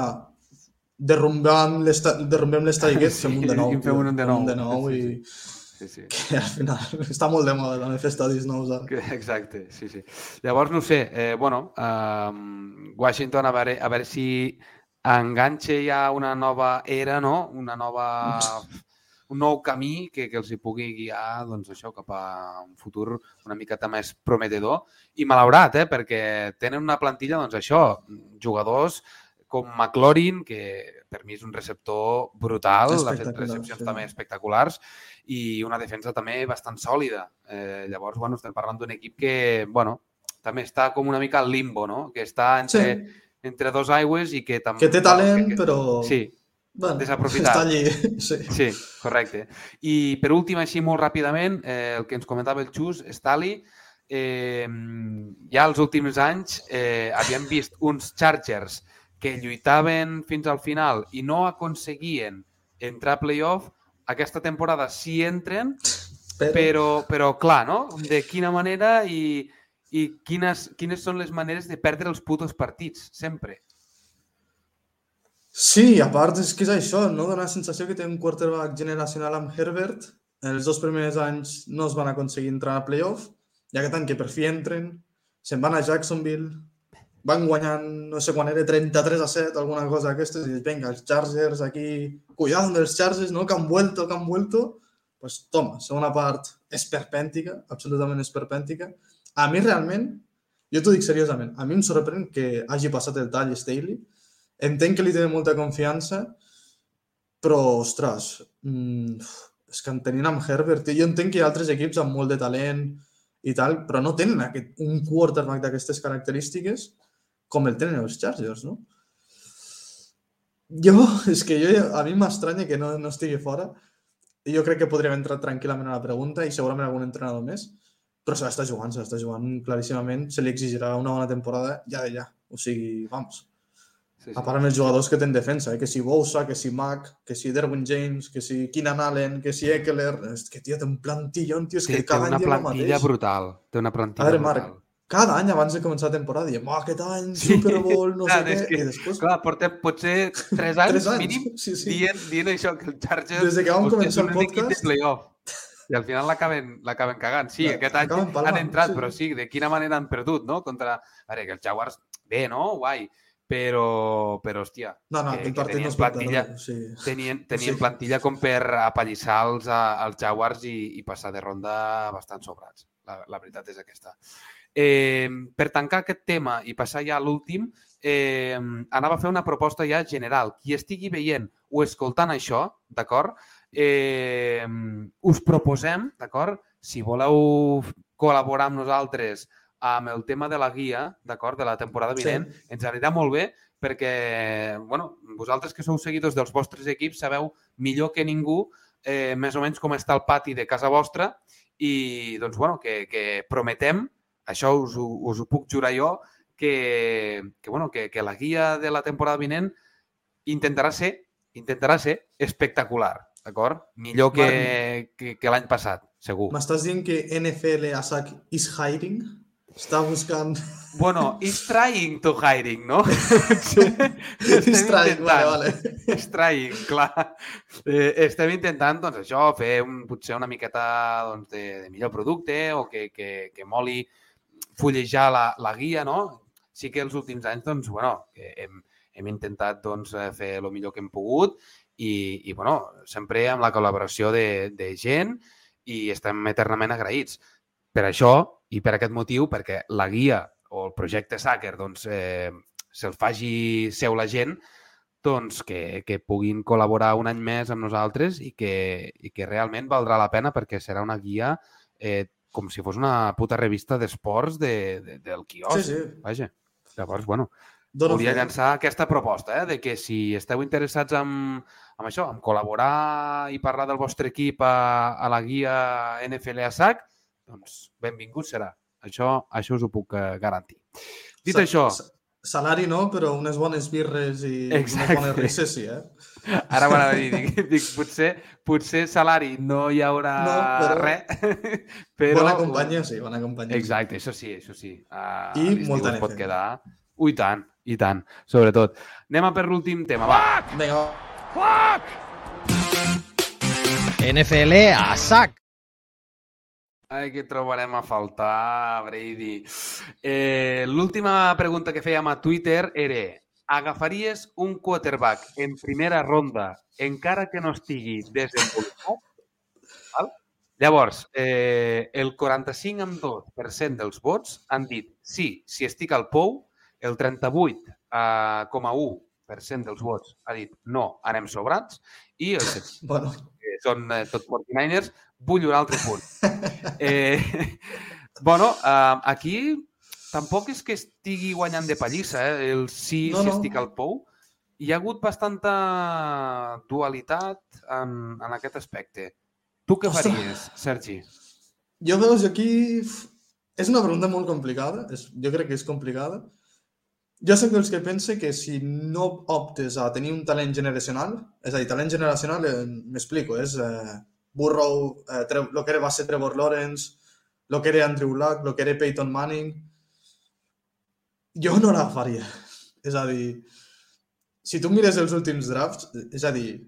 derrumbem l'estadi aquest, sí, fem un de nou. Fem un de nou. Un de nou sí, i... Sí, sí. Que al final està molt de moda també fer estadis nous ara. Exacte, sí, sí. Llavors, no sé, eh, bueno, eh, Washington, a veure, a veure si enganxa ja una nova era, no? Una nova un nou camí que, que els hi pugui guiar doncs, això cap a un futur una miqueta més prometedor i malaurat, eh, perquè tenen una plantilla, doncs això, jugadors com McLaurin, que per mi és un receptor brutal, ha fet recepcions sí. també espectaculars, i una defensa també bastant sòlida. Eh, llavors, bueno, estem parlant d'un equip que, bueno, també està com una mica al limbo, no? Que està entre, sí. entre dos aigües i que també... Que té talent, que, però... Sí, bueno, desaprofitat. Està allí, sí. Sí, correcte. I per últim, així molt ràpidament, eh, el que ens comentava el Xus, Stali, eh, ja els últims anys eh, havíem vist uns Chargers que lluitaven fins al final i no aconseguien entrar a playoff, aquesta temporada sí entren, però, però, però clar, no? De quina manera i, i quines, quines són les maneres de perdre els putos partits, sempre. Sí, a part és que és això, no? Dóna la sensació que té un quarterback generacional amb Herbert. En els dos primers anys no es van aconseguir entrar a playoff, i aquest any que per fi entren, se'n van a Jacksonville, van guanyant, no sé quan era, 33 a 7, alguna cosa d'aquestes, i dius, vinga, els Chargers aquí, cuidado amb els Chargers, no? Que han vuelto, que han vuelto. Pues toma, segona part esperpèntica, absolutament esperpèntica. A mi realment, jo t'ho dic seriosament, a mi em sorprèn que hagi passat el tall Staley, entenc que li té molta confiança, però, ostres, mmm, és que en tenint amb Herbert, jo entenc que hi ha altres equips amb molt de talent i tal, però no tenen aquest, un quarterback d'aquestes característiques com el tenen els Chargers, no? Jo, és que jo, a mi m'estranya que no, no estigui fora. Jo crec que podríem entrar tranquil·lament a la pregunta i segurament algun entrenador més, però se l'està jugant, se l'està jugant claríssimament, se li exigirà una bona temporada ja ja. O sigui, vamos, Sí, sí. A part amb els jugadors que tenen defensa, eh? que si Bousa, que si Mac, que si Derwin James, que si Keenan Allen, que si Eckler... És que, tio, té un plantillon, tio, és que cada any té una plantilla brutal. Té una plantilla A veure, Marc, brutal. cada any abans de començar la temporada diem, oh, aquest any, Sí. Super Bowl, no Clar, sé què, que, i després, Clar, portem potser 3 anys, Tres anys, mínim sí, sí. Dient, dient això, que els Chargers Des de que vam començar el de podcast- playoff. I al final l'acaben cagant. Sí, Clar, aquest any han entrat, sí. però sí, de quina manera han perdut, no? Contra... A veure, que els Jaguars, bé, no? Guai. Però, però hòstia, no, no, que- que tenien plantilla-. Sí. tenien, tenien Sí. plantilla com per apallissar els, els Jaguars i, i passar de ronda bastant sobrats. La, la veritat és aquesta. Eh, per tancar aquest tema i passar ja a l'últim, eh, anava a fer una proposta ja general. Qui estigui veient o escoltant això, d'acord? Eh, us proposem, d'acord? Si voleu col·laborar amb nosaltres amb el tema de la guia, d'acord, de la temporada vinent, sí. ens anirà molt bé perquè, bueno, vosaltres que sou seguidors dels vostres equips sabeu millor que ningú eh, més o menys com està el pati de casa vostra i, doncs, bueno, que, que prometem, això us, us ho puc jurar jo, que, que, bueno, que, que la guia de la temporada vinent intentarà ser, intentarà ser espectacular, d'acord? Millor que, que, que l'any passat, segur. M'estàs dient que NFL a sac is hiring? Està buscant... Bueno, is trying to hiring, no? Is trying, vale, vale. És trying, clar. Eh, estem intentant, doncs, això, fer un, potser una miqueta doncs, de, de millor producte o que, que, que moli fullejar la, la guia, no? Sí que els últims anys, doncs, bueno, hem, hem intentat doncs, eh, fer el millor que hem pogut i, i bueno, sempre amb la col·laboració de, de gent i estem eternament agraïts. Per això i per aquest motiu, perquè la guia o el projecte Sacker doncs, eh, se'l faci seu la gent, doncs que, que puguin col·laborar un any més amb nosaltres i que, i que realment valdrà la pena perquè serà una guia eh, com si fos una puta revista d'esports de, de, del quiosc. Sí, sí. Vaja. Llavors, bueno, Dono volia fe. llançar aquesta proposta, eh, de que si esteu interessats en, en això, en col·laborar i parlar del vostre equip a, a la guia NFL a SAC, doncs benvingut serà. Això, això us ho puc eh, garantir. Dit Sa- això, sa- Salari no, però unes bones birres i Exacte. unes bones risses sí, eh? ara m'anava a dir, dic, dic, potser, potser salari no hi haurà No, però- res, però... Bona companyia, sí, bona companyia. Exacte, això sí, això sí. Uh, I molta es pot NFL. quedar... Ui, tant, i tant, sobretot. Anem a per l'últim tema, va. Vinga. Clock! NFL a sac. Ai, que trobarem a faltar, Brady. Eh, L'última pregunta que fèiem a Twitter era agafaries un quarterback en primera ronda encara que no estigui desenvolupat? Val? Llavors, eh, el 45,2% dels vots han dit sí, si estic al POU, el 38,1% dels vots ha dit no, anem sobrats, i el Bueno, que són eh, tot 49ers, vull un altre punt. Eh, bueno, eh, aquí tampoc és que estigui guanyant de pallissa, eh? el sí, No, si no. estic al pou. Hi ha hagut bastanta dualitat en, en aquest aspecte. Tu què Ostres. faries, Sergi? jo veus aquí... És una pregunta molt complicada, és, jo crec que és complicada. Jo soc dels que pense que si no optes a tenir un talent generacional, és a dir, talent generacional, eh, m'explico, és eh, Burrow, eh, lo que era, va ser Trevor Lawrence, lo que era Andrew Luck, lo que era Peyton Manning, jo no l'agafaria. És a dir, si tu mires els últims drafts, és a dir,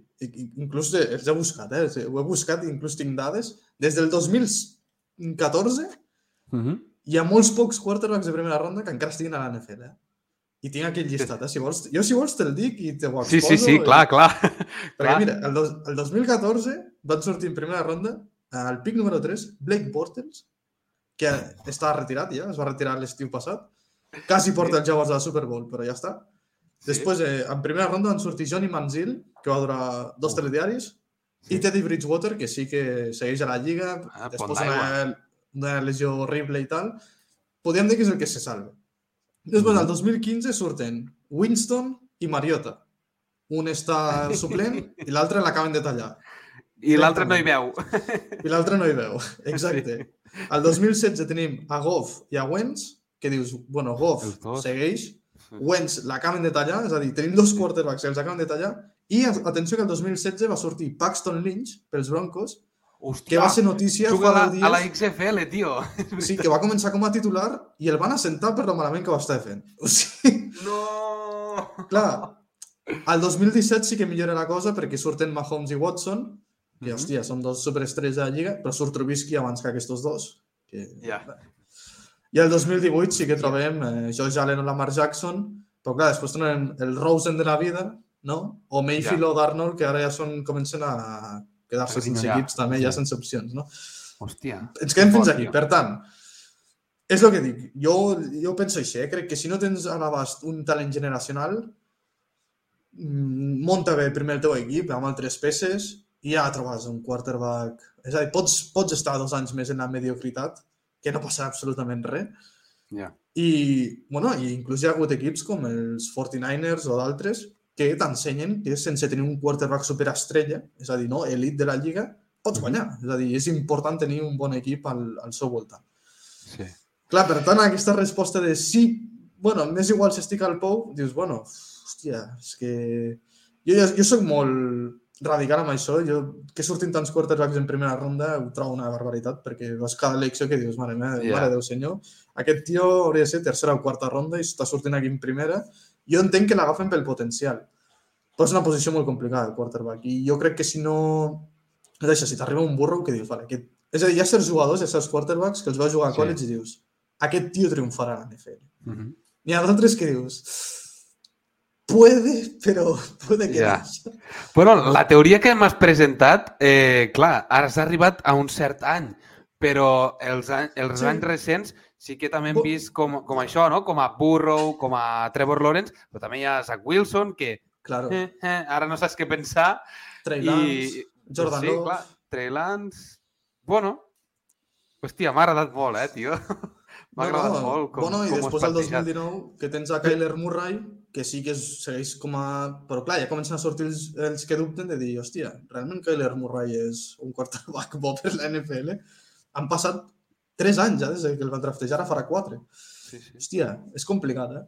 inclús els he buscat, eh? ho he buscat, inclús tinc dades, des del 2014 Uh -huh. hi ha molts pocs quarterbacks de primera ronda que encara estiguin a la NFL. Eh? I tinc aquell llistat, eh? Si vols, jo si vols te'l dic i te ho Sí, exposo. sí, sí, i- clar, clar. Perquè clar. mira, el, dos, el 2014 van sortir en primera ronda al pic número 3 Blake Bortles, que està retirat ja, es va retirar l'estiu passat. Quasi porta els Jaguars a la Super Bowl, però ja està. Després, eh, en primera ronda van sortir Johnny Manziel, que va durar dos o tres diaris, i Teddy Bridgewater, que sí que segueix a la Lliga, Ah, després pont d'aigua. una, una lesió horrible i tal. Podríem dir que és el que se salva. Després, al 2015, surten Winston i Mariota. Un està suplent i l'altre l'acaben de tallar. I l'altre no hi veu. I l'altre no hi veu. Exacte. Al 2016 tenim a Goff i a Wentz, que dius, bueno, Goff segueix, Wentz l'acaben de tallar, és a dir, tenim dos quarterbacks que els acaben de tallar, i atenció que el 2016 va sortir Paxton Lynch pels Broncos, Hòstia, que va ser notícia fa la, 10 a la dies. XFL, tio. Sí, que va començar com a titular i el van assentar per lo malament que va estar fent. O sigui, No! clar, al 2017 sí que millora la cosa perquè surten Mahomes i Watson, que, Mhm. hòstia, són dos superestrells de la lliga, però surt Trubisky abans que aquests dos. Que... Ja. I el 2018 sí que trobem eh, Josh Allen o Lamar Jackson, però clar, després tenen el Rosen de la vida, no? O Mayfield Ja. o Darnold, que ara ja són, comencen a quedar-se sense equips també, Sí. ja sense opcions, no? Hòstia. Ens quedem fins aquí. Per tant, és el que dic. Jo, jo penso així, eh? crec que si no tens a l'abast un talent generacional, mm, munta bé primer el teu equip amb altres peces i ja trobes un quarterback... És a dir, pots, pots estar dos anys més en la mediocritat, que no passa absolutament res, Ja. i, bueno, i inclús hi ha hagut equips com els 49ers o d'altres que t'ensenyen que sense tenir un quarterback superestrella, és a dir, no, elit de la lliga, pots guanyar. És a dir, és important tenir un bon equip al, al seu voltant. Sí. Clar, per tant, aquesta resposta de sí, bueno, m'és igual si estic al pou, dius, bueno, hòstia, és que... Jo, jo, jo soc molt radical amb això, jo que surtin tants quarterbacks en primera ronda ho trobo una barbaritat, perquè vas cada elecció que dius, mare meva, Ja. mare Déu senyor, aquest tio hauria de ser tercera o quarta ronda i està sortint aquí en primera. Jo entenc que l'agafen pel potencial, però és una posició molt complicada, el quarterback, i jo crec que si no... És això, si t'arriba un burro, que dius, vale, aquest... És a dir, hi ha certs jugadors, hi ha certs quarterbacks que els vas jugar a Sí. college i dius, aquest tio triomfarà a la NFL. Mhm. N'hi ha d'altres que dius, puede, però puede que Ja. no. Bueno, la teoria que m'has presentat, eh, clar, ara s'ha arribat a un cert any, però els, els Sí. anys recents sí que també hem vist com, com això, no? Com a Burrow, com a Trevor Lawrence, però també hi ha Zach Wilson, que Claro, eh, eh, ara no saps què pensar. Trey I, Lance, Jordan sí, Love... clar, Trey Lance... Bueno, hòstia, m'ha agradat molt, eh, tio? M'ha agradat molt com, bueno, i com després el plantejat. 2019, que tens a Kyler Murray, que sí que es segueix com a... Però clar, ja comencen a sortir els, els que dubten de dir, hòstia, realment Kyler Murray és un quarterback bo per la NFL? Han passat 3 anys ja des que el van draftejar, ara farà 4. Sí, sí. Hòstia, és complicat, eh?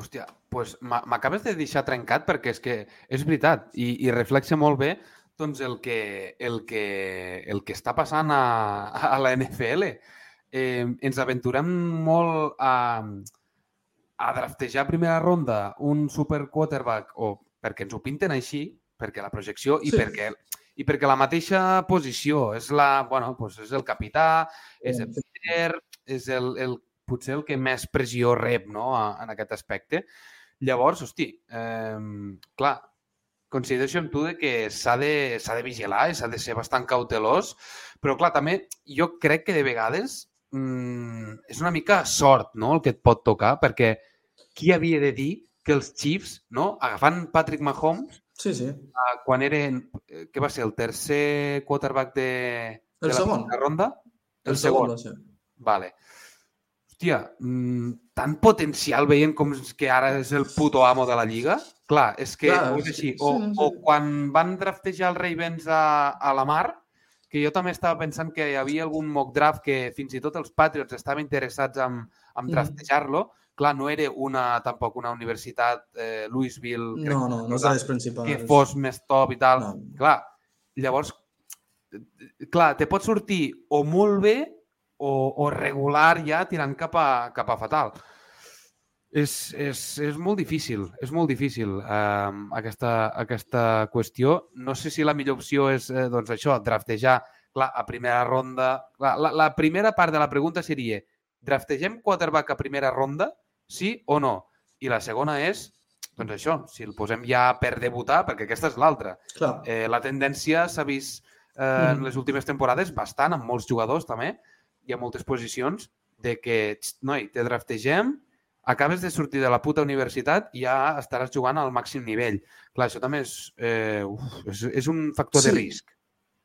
Hòstia, doncs m'ha- m'acabes de deixar trencat perquè és que és veritat i, i reflexa molt bé doncs, el, que, el, que, el que està passant a, a la NFL. Eh, ens aventurem molt a, a draftejar a primera ronda un super quarterback o perquè ens ho pinten així, perquè la projecció i Sí. perquè i perquè la mateixa posició és la, bueno, doncs és el capità, és el líder, és el, el, potser el que més pressió rep no, a, en aquest aspecte. Llavors, hosti, eh, clar, coincideixo amb tu de que s'ha de, s'ha de vigilar i s'ha de ser bastant cautelós, però clar, també jo crec que de vegades mm, és una mica sort no, el que et pot tocar, perquè qui havia de dir que els Chiefs, no, agafant Patrick Mahomes, Sí, sí. eh, quan eren, eh, què va ser, el tercer quarterback de, de El la segon. ronda? El, segon va ser. Vale. Hòstia, mm, tant potencial veient com que ara és el puto amo de la lliga? Clar, és que Clar, és sí, així. sí, O, no sé. o quan van draftejar els Ravens a, a la mar, que jo també estava pensant que hi havia algun mock draft que fins i tot els Patriots estaven interessats en, en Mm. Clar, no era una, tampoc una universitat, eh, Louisville, crec No, no, no és de les principals. que fos més top i tal. No. Clar, llavors, clar, te pot sortir o molt bé o, o regular ja tirant cap a, cap a fatal. És, és, és molt difícil, és molt difícil eh, aquesta, aquesta qüestió. No sé si la millor opció és eh, doncs això, draftejar clar, a primera ronda. Clar, la, la primera part de la pregunta seria draftegem quarterback a primera ronda, sí o no? I la segona és, doncs això, si el posem ja per debutar, perquè aquesta és l'altra. Eh, la tendència s'ha vist eh, en Mhm. les últimes temporades bastant, amb molts jugadors també, i a moltes posicions, de que, "Xt, noi, te draftegem, acabes de sortir de la puta universitat i ja estaràs jugant al màxim nivell. Clar, això també és, eh, uf, és, és un factor de Sí. risc.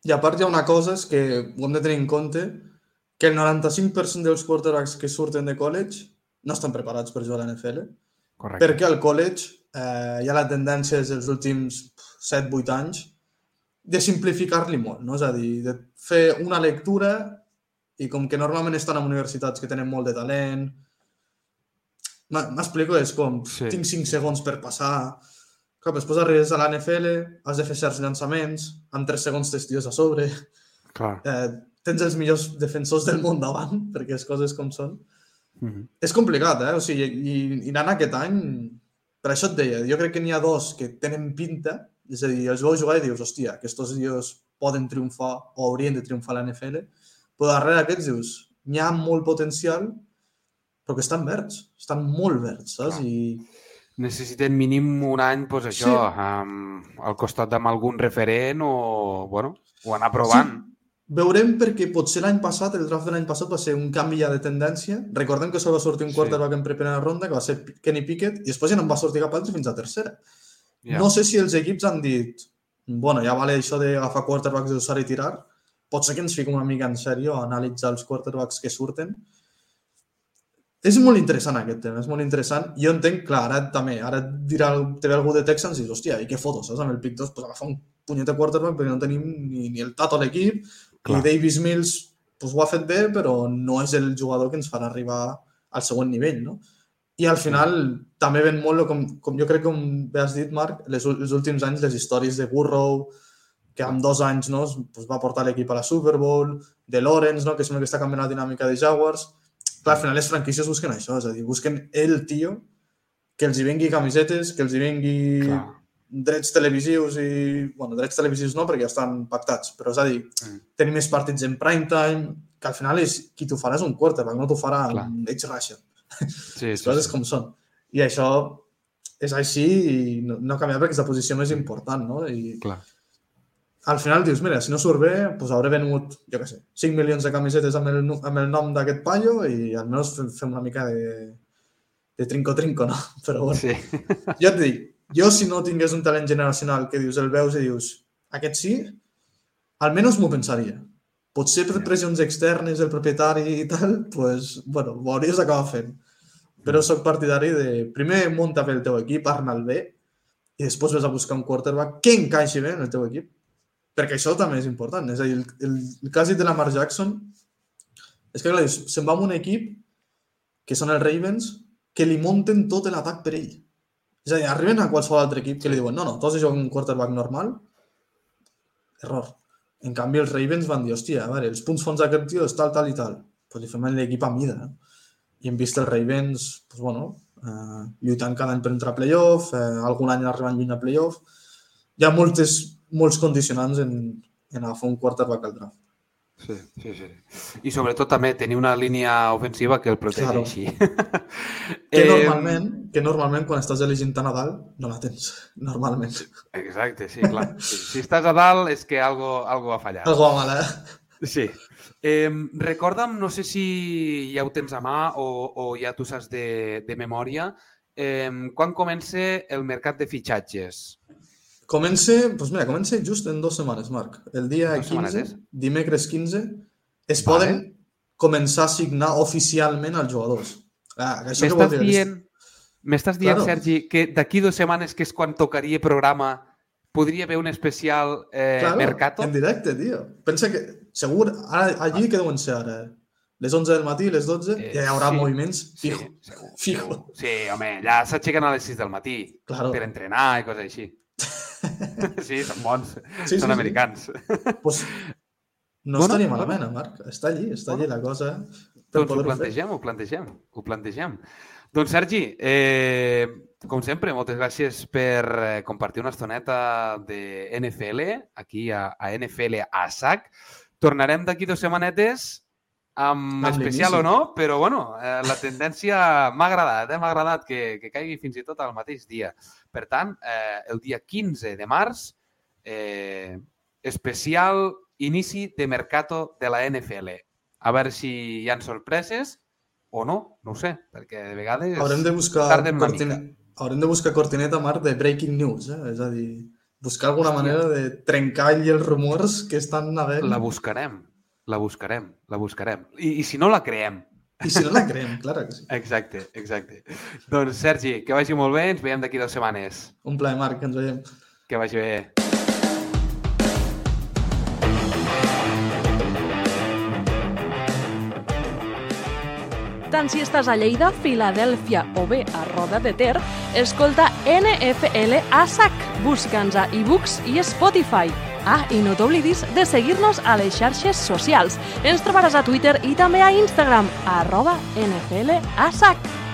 I a part hi ha una cosa, és que ho hem de tenir en compte, que el 95% dels quarterbacks que surten de college no estan preparats per jugar a l'NFL, Correcte. perquè al college eh, hi ha la tendència dels últims 7-8 anys de simplificar-li molt, no? és a dir, de fer una lectura i com que normalment estan en universitats que tenen molt de talent, m'explico, és com, Sí. tinc 5 segons per passar, Clar, després arribes a la NFL, has de fer certs llançaments, amb 3 segons tens tios a sobre, Clar. eh, tens els millors defensors del món davant, perquè les coses com són. Mm -hmm. És complicat, eh? O sigui, i, i anant aquest any, per això et deia, jo crec que n'hi ha dos que tenen pinta, és a dir, els veus jugar i dius, hòstia, aquests dies poden triomfar o haurien de triomfar a la NFL, però darrere aquests dius, n'hi ha molt potencial, però que estan verds, estan molt verds, saps? Clar. I Necessiten mínim un any, doncs això, Sí. amb, al costat d'amb algun referent o, bueno, o anar provant. Veurem perquè potser l'any passat, el draft de l'any passat va ser un canvi ja de tendència. Recordem que sol va sortir un Sí. quarterback en primera ronda, que va ser Kenny Pickett, i després ja no en va sortir cap altre fins a tercera. Ja. No sé si els equips han dit bueno, ja vale això d'agafar quarterbacks d'usar i tirar, pot ser que ens fiquem una mica en sèrio a analitzar els quarterbacks que surten. És molt interessant aquest tema, és molt interessant. Jo entenc, clar, ara també, ara dirà, te ve algú de Texans i dius, hòstia, i què fotos, saps? Amb el pick 2, pues agafa un punyet de quarterback perquè no tenim ni, ni el tato a l'equip, Clar. i Davis Mills pues, ho ha fet bé, però no és el jugador que ens farà arribar al següent nivell, no? I al final també ven molt, com, com jo crec com bé has dit, Marc, les, els últims anys les històries de Burrow, que amb dos anys no, pues, va portar l'equip a la Super Bowl, de Lawrence, no, que sembla que està canviant la dinàmica de Jaguars. Clar, al final les franquícies busquen això, és a dir, busquen el tio que els hi vengui camisetes, que els hi vengui Clar. Drets televisius i... bueno, drets televisius no, perquè ja estan pactats, però és a dir, Mm. tenir més partits en prime time, que al final és, qui t'ho farà és un quarterback, no t'ho farà Clar. un edge rusher. Sí, Les sí, coses sí. com són. I això és així i no, no ha canviat perquè és la posició més important, no? I Clar. al final dius, mira, si no surt bé, doncs hauré venut, jo què sé, 5 milions de camisetes amb el, amb el nom d'aquest paio i almenys fem una mica de, de trinco-trinco, no? Però bueno, Sí. jo et dic, jo si no tingués un talent generacional que dius, el veus i dius, aquest sí, almenys m'ho pensaria. Potser per pressions externes del propietari i tal, pues, bueno, ho hauries d'acabar fent. Però sóc partidari de, primer munta bé el teu equip, arma'l bé, i després ves a buscar un quarterback que encaixi bé en el teu equip. Perquè això també és important. És a dir, el, el, el cas de Lamar Jackson és que, clar, se'n va amb un equip que són els Ravens que li munten tot l'atac per ell. És a dir, arriben a qualsevol altre equip que li diuen no, no, jugar amb un quarterback normal. Error. En canvi, els Ravens van dir, hòstia, a veure, els punts fons d'aquest tio és tal, tal i tal. Pues li fem l'equip a mida. No? I hem vist els Ravens, pues, bueno, eh, lluitant cada any per entrar a playoff, eh, algun any arribant lluny a playoff. Hi ha moltes, molts condicionants en, en agafar un quarterback al draft. Sí, sí, sí. I sobretot també tenir una línia ofensiva que el protegeixi. Que Em, normalment, que normalment quan estàs elegint a Nadal no la tens, normalment. Exacte, sí, clar. Si estàs a dalt és que algo, algo ha fallat. Algo va mal, eh? Sí. Eh, recorda'm, no sé si ja ho tens a mà o, o ja tu saps de, de memòria, eh, quan comença el mercat de fitxatges? Comença, doncs mira, comença just en dues setmanes, Marc. El dia Dues 15, setmanetes? dimecres 15, es Vale. poden començar a signar oficialment els jugadors. Ah, que això M'estàs dir? dient, m'estàs dient Claro. Sergi, que d'aquí dues setmanes, que és quan tocaria programa, podria haver un especial eh, Claro, Mercato? En directe, tio. Pensa que, segur, ara, allí que deuen ser ara? Les 11 del matí, les 12, Eh, ja hi haurà sí. moviments Sí, fijo. segur, Fijo. Sí, home, ja s'aixequen a les 6 del matí Claro. per entrenar i coses així. sí, són bons. Sí, sí, són sí. americans. Pues, no Bueno, estaria bueno. malament, eh, Marc. Està allí, està allí la cosa. Doncs ho poder-ho fer. plantegem, ho plantegem, ho plantegem. Doncs Sergi, eh, com sempre, moltes gràcies per eh, compartir una estoneta de NFL aquí a, a NFL a SAC. Tornarem d'aquí dues setmanetes amb, Amb especial o no, però bueno, eh, la tendència m'ha agradat, eh? m'ha agradat que, que caigui fins i tot al mateix dia. Per tant, eh, el dia 15 de març, eh, especial inici de mercato de la NFL. A veure si hi han sorpreses o no, no ho sé, perquè de vegades... Haurem de buscar tarden una cortina... mica. Haurem de buscar cortineta, Marc, de breaking news, eh? És a dir, buscar alguna Hòstia. manera de trencar els rumors que estan havent La buscarem, la buscarem, la buscarem. I, i si no, la creem. i si no la creem, clar que sí. Exacte, exacte. doncs, Sergi, que vagi molt bé, ens veiem d'aquí dues setmanes. Un plaer, Marc, que ens veiem. Que vagi bé. Tant si estàs a Lleida, Filadèlfia o bé a Roda de Ter, Escolta NFL a sac. Busca'ns a ebooks i Spotify. Ah, i no t'oblidis de seguir-nos a les xarxes socials. Ens trobaràs a Twitter i també a Instagram, arroba NFL a sac.